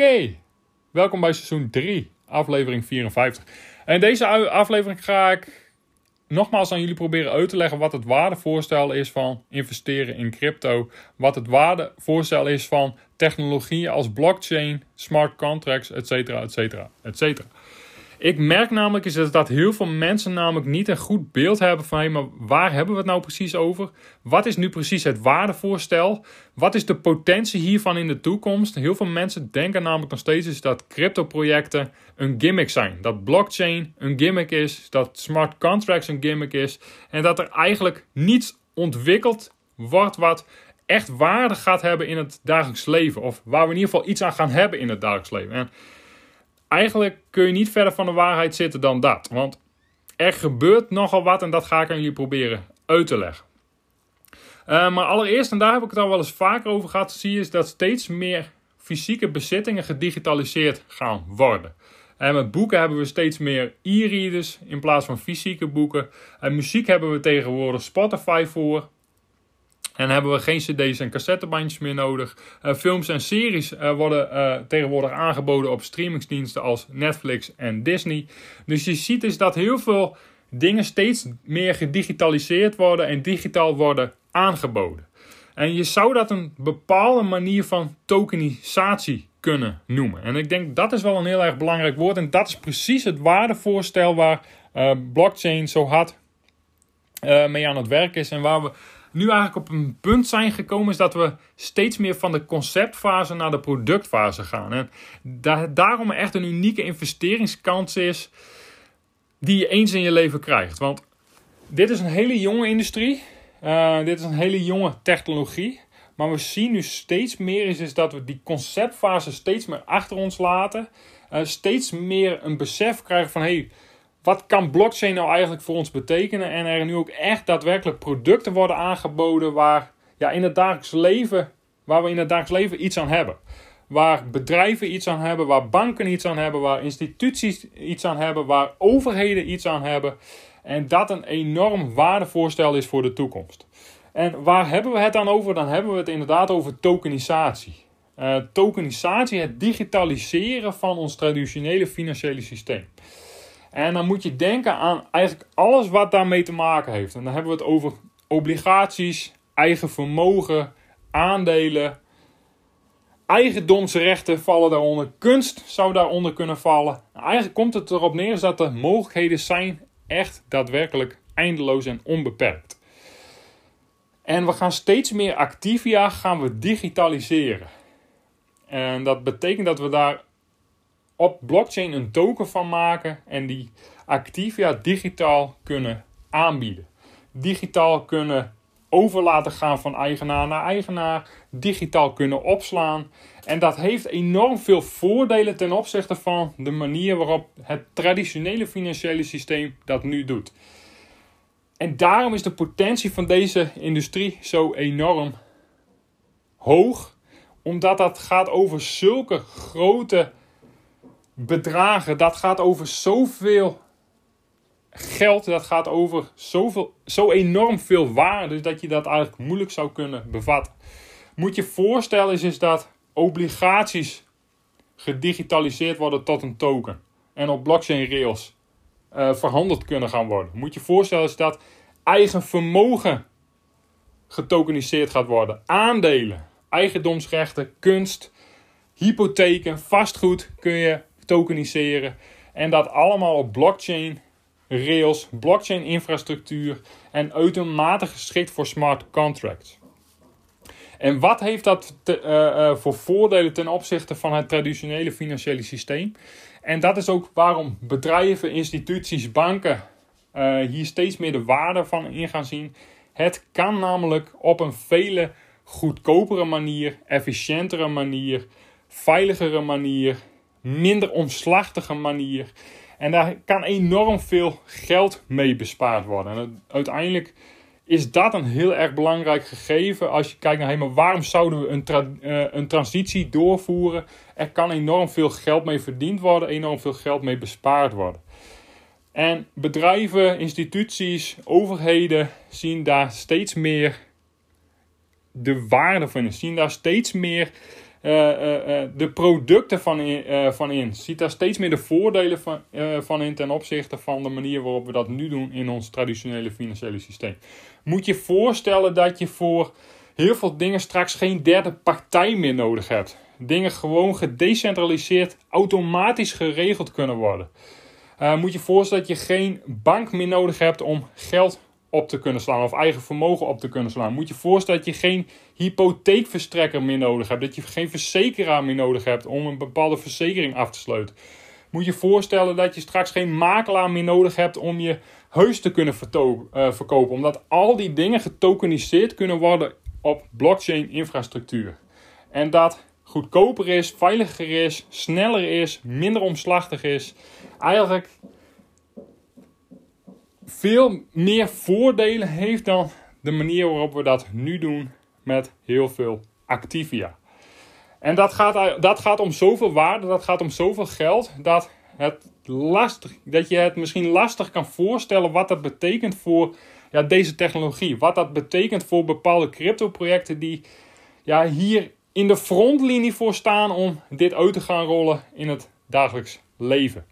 Oké, welkom bij seizoen 3, aflevering 54. En in deze aflevering ga ik nogmaals aan jullie proberen uit te leggen wat het waardevoorstel is van investeren in crypto. Wat het waardevoorstel is van technologieën als blockchain, smart contracts, etc. etc. etc. Ik merk namelijk is dat heel veel mensen namelijk niet een goed beeld hebben van... Maar waar hebben we het nou precies over? Wat is nu precies het waardevoorstel? Wat is de potentie hiervan in de toekomst? Heel veel mensen denken namelijk nog steeds is dat crypto-projecten een gimmick zijn. Dat blockchain een gimmick is, dat smart contracts een gimmick is... en dat er eigenlijk niets ontwikkeld wordt wat echt waarde gaat hebben in het dagelijks leven. Of waar we in ieder geval iets aan gaan hebben in het dagelijks leven. En eigenlijk kun je niet verder van de waarheid zitten dan dat. Want er gebeurt nogal wat en dat ga ik aan jullie proberen uit te leggen. Uh, maar allereerst, en daar heb ik het al wel eens vaker over gehad, zie je dat steeds meer fysieke bezittingen gedigitaliseerd gaan worden. En met boeken hebben we steeds meer e-readers in plaats van fysieke boeken. En muziek hebben we tegenwoordig Spotify voor. En hebben we geen cd's en cassettebandjes meer nodig. Uh, films en series uh, worden uh, tegenwoordig aangeboden op streamingsdiensten als Netflix en Disney. Dus je ziet dus dat heel veel dingen steeds meer gedigitaliseerd worden en digitaal worden aangeboden. En je zou dat een bepaalde manier van tokenisatie kunnen noemen. En ik denk dat is wel een heel erg belangrijk woord. En dat is precies het waardevoorstel waar blockchain zo hard mee aan het werk is. En waar we nu eigenlijk op een punt zijn gekomen is dat we steeds meer van de conceptfase naar de productfase gaan. En daarom echt een unieke investeringskans is die je eens in je leven krijgt. Want dit is een hele jonge industrie. Uh, dit is een hele jonge technologie. Maar we zien nu steeds meer is, is dat we die conceptfase steeds meer achter ons laten. Uh, steeds meer een besef krijgen van hey, wat kan blockchain nou eigenlijk voor ons betekenen? En er nu ook echt daadwerkelijk producten worden aangeboden waar, ja, in het dagelijks leven, waar we in het dagelijks leven iets aan hebben. Waar bedrijven iets aan hebben, waar banken iets aan hebben, waar instituties iets aan hebben, waar overheden iets aan hebben. En dat een enorm waardevoorstel is voor de toekomst. En waar hebben we het dan over? Dan hebben we het inderdaad over tokenisatie. Uh, tokenisatie, het digitaliseren van ons traditionele financiële systeem. En dan moet je denken aan eigenlijk alles wat daarmee te maken heeft. En dan hebben we het over obligaties, eigen vermogen, aandelen, eigendomsrechten vallen daaronder, kunst zou daaronder kunnen vallen. Nou, eigenlijk komt het erop neer dat de mogelijkheden zijn echt daadwerkelijk eindeloos en onbeperkt. En we gaan steeds meer Activia gaan we digitaliseren. En dat betekent dat we daar op blockchain een token van maken en die Activia digitaal kunnen aanbieden. Digitaal kunnen over laten gaan van eigenaar naar eigenaar, digitaal kunnen opslaan. En dat heeft enorm veel voordelen ten opzichte van de manier waarop het traditionele financiële systeem dat nu doet. En daarom is de potentie van deze industrie zo enorm hoog, omdat dat gaat over zulke grote bedragen. Dat gaat over zoveel geld. Dat gaat over zoveel, zo enorm veel waarde dat je dat eigenlijk moeilijk zou kunnen bevatten. Moet je voorstellen is, is dat obligaties gedigitaliseerd worden tot een token. En op blockchain rails uh, verhandeld kunnen gaan worden. Moet je voorstellen is dat eigen vermogen getokeniseerd gaat worden. Aandelen, eigendomsrechten, kunst, hypotheken, vastgoed kun je tokeniseren. En dat allemaal op blockchain rails, blockchain infrastructuur en uitermate geschikt voor smart contracts. En wat heeft dat te, uh, uh, voor voordelen ten opzichte van het traditionele financiële systeem? En dat is ook waarom bedrijven, instituties, banken uh, hier steeds meer de waarde van in gaan zien. Het kan namelijk op een vele goedkopere manier, efficiëntere manier, veiligere manier, minder omslachtige manier. En daar kan enorm veel geld mee bespaard worden. En uiteindelijk is dat een heel erg belangrijk gegeven. Als je kijkt naar, hey, maar waarom zouden we een, uh, een transitie doorvoeren? Er kan enorm veel geld mee verdiend worden, enorm veel geld mee bespaard worden. En bedrijven, instituties, overheden zien daar steeds meer de waarde van. Zien daar steeds meer de producten van in, van in. Ziet daar steeds meer de voordelen van, van in ten opzichte van de manier waarop we dat nu doen in ons traditionele financiële systeem. Moet je voorstellen dat je voor heel veel dingen straks geen derde partij meer nodig hebt. Dingen gewoon gedecentraliseerd, automatisch geregeld kunnen worden. Moet je voorstellen dat je geen bank meer nodig hebt om geld op te kunnen slaan of eigen vermogen op te kunnen slaan. Moet je voorstellen dat je geen hypotheekverstrekker meer nodig hebt, dat je geen verzekeraar meer nodig hebt om een bepaalde verzekering af te sluiten. Moet je voorstellen dat je straks geen makelaar meer nodig hebt om je huis te kunnen uh, verkopen, omdat al die dingen getokeniseerd kunnen worden op blockchain infrastructuur. En dat goedkoper is, veiliger is, sneller is, minder omslachtig is. Eigenlijk veel meer voordelen heeft dan de manier waarop we dat nu doen met heel veel Activia. En dat gaat, dat gaat om zoveel waarde, dat gaat om zoveel geld, dat, het lastig, dat je het misschien lastig kan voorstellen wat dat betekent voor ja, deze technologie. Wat dat betekent voor bepaalde crypto-projecten die ja, hier in de frontlinie voor staan om dit uit te gaan rollen in het dagelijks leven.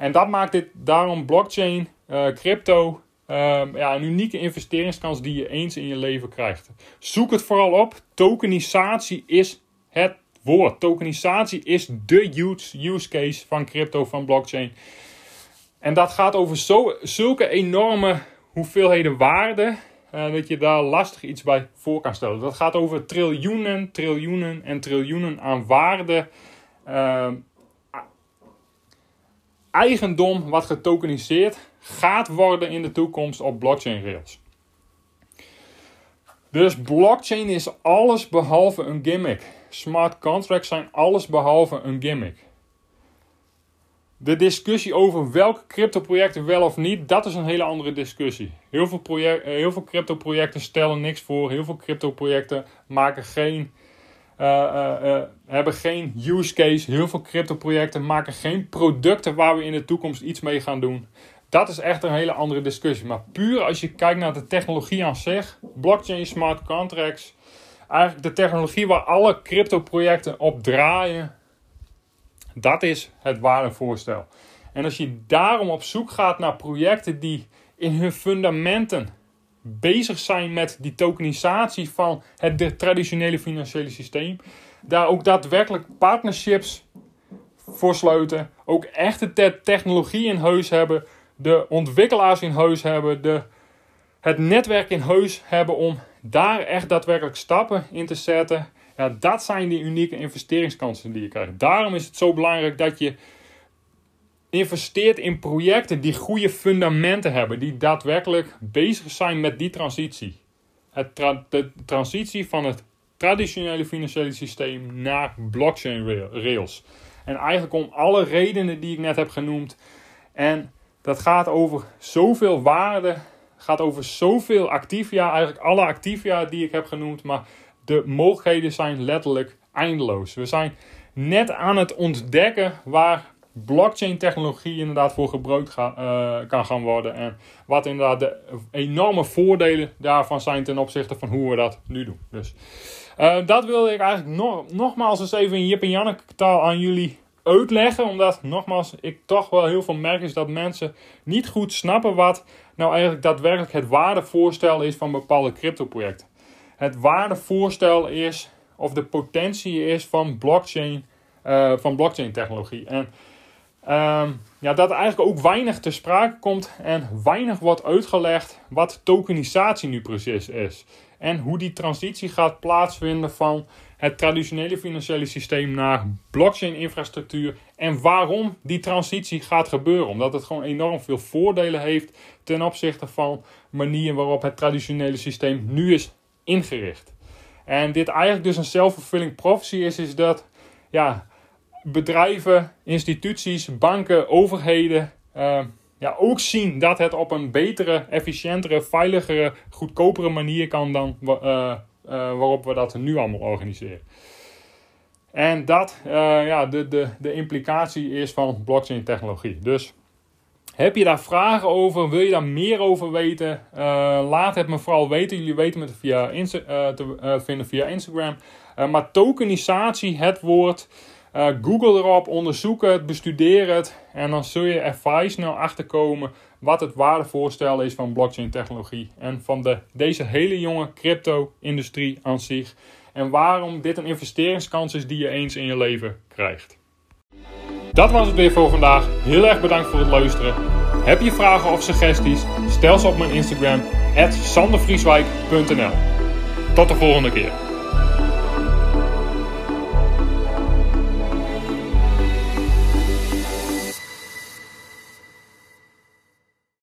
En dat maakt dit daarom blockchain, uh, crypto, uh, ja, een unieke investeringskans die je eens in je leven krijgt. Zoek het vooral op. Tokenisatie is het woord. Tokenisatie is de use case van crypto, van blockchain. En dat gaat over zo, zulke enorme hoeveelheden waarde uh, dat je daar lastig iets bij voor kan stellen. Dat gaat over triljoenen, triljoenen en triljoenen aan waarde. Uh, eigendom wat getokeniseerd gaat worden in de toekomst op blockchain rails. Dus blockchain is alles behalve een gimmick. Smart contracts zijn alles behalve een gimmick. De discussie over welke crypto-projecten wel of niet, dat is een hele andere discussie. Heel veel, project, eh, heel veel crypto-projecten stellen niks voor. Heel veel crypto-projecten maken geen, hebben geen use case. Heel veel crypto-projecten maken geen producten waar we in de toekomst iets mee gaan doen. Dat is echt een hele andere discussie. Maar puur als je kijkt naar de technologie aan zich, blockchain, smart contracts, eigenlijk de technologie waar alle crypto-projecten op draaien, dat is het waardevoorstel. En als je daarom op zoek gaat naar projecten die in hun fundamenten bezig zijn met die tokenisatie van het traditionele financiële systeem, daar ook daadwerkelijk partnerships voor sluiten, ook echte technologie in huis hebben, de ontwikkelaars in huis hebben, de, het netwerk in huis hebben om daar echt daadwerkelijk stappen in te zetten. Ja, dat zijn die unieke investeringskansen die je krijgt. Daarom is het zo belangrijk dat je investeert in projecten die goede fundamenten hebben, die daadwerkelijk bezig zijn met die transitie. Het de transitie van het traditionele financiële systeem naar blockchain rails. En eigenlijk om alle redenen die ik net heb genoemd. En dat gaat over zoveel waarde, gaat over zoveel activia, eigenlijk alle activia die ik heb genoemd, maar de mogelijkheden zijn letterlijk eindeloos. We zijn net aan het ontdekken waar blockchain technologie inderdaad voor gebruikt uh, kan gaan worden. En wat inderdaad de enorme voordelen daarvan zijn ten opzichte van hoe we dat nu doen. Dus uh, dat wilde ik eigenlijk nog, nogmaals eens even in Jip en Janneke taal aan jullie uitleggen. Omdat nogmaals ik toch wel heel veel merk is dat mensen niet goed snappen wat nou eigenlijk daadwerkelijk het waardevoorstel is van bepaalde crypto projecten het waardevoorstel is, of de potentie is van blockchain, uh, van blockchain technologie. En uh, ja, dat eigenlijk ook weinig te sprake komt en weinig wordt uitgelegd wat tokenisatie nu precies is. En hoe die transitie gaat plaatsvinden van het traditionele financiële systeem naar blockchain-infrastructuur en waarom die transitie gaat gebeuren. Omdat het gewoon enorm veel voordelen heeft ten opzichte van manier waarop het traditionele systeem nu is ingericht. En dit eigenlijk dus een self-fulfilling prophecy is, is dat ja, bedrijven, instituties, banken, overheden uh, ja, ook zien dat het op een betere, efficiëntere, veiligere, goedkopere manier kan dan uh, uh, waarop we dat nu allemaal organiseren. En dat uh, ja, de, de, de implicatie is van blockchain technologie. Dus heb je daar vragen over? Wil je daar meer over weten? laat het me vooral weten. Jullie weten via Insta te vinden via Instagram. maar tokenisatie, het woord. Uh, Google erop, onderzoek het, bestudeer het en dan zul je er vrij snel achter komen wat het waardevoorstel is van blockchain technologie en van de, deze hele jonge crypto-industrie aan zich en waarom dit een investeringskans is die je eens in je leven krijgt. Dat was het weer voor vandaag. Heel erg bedankt voor het luisteren. Heb je vragen of suggesties? Stel ze op mijn Instagram, sandervrieswijk.nl. Tot de volgende keer.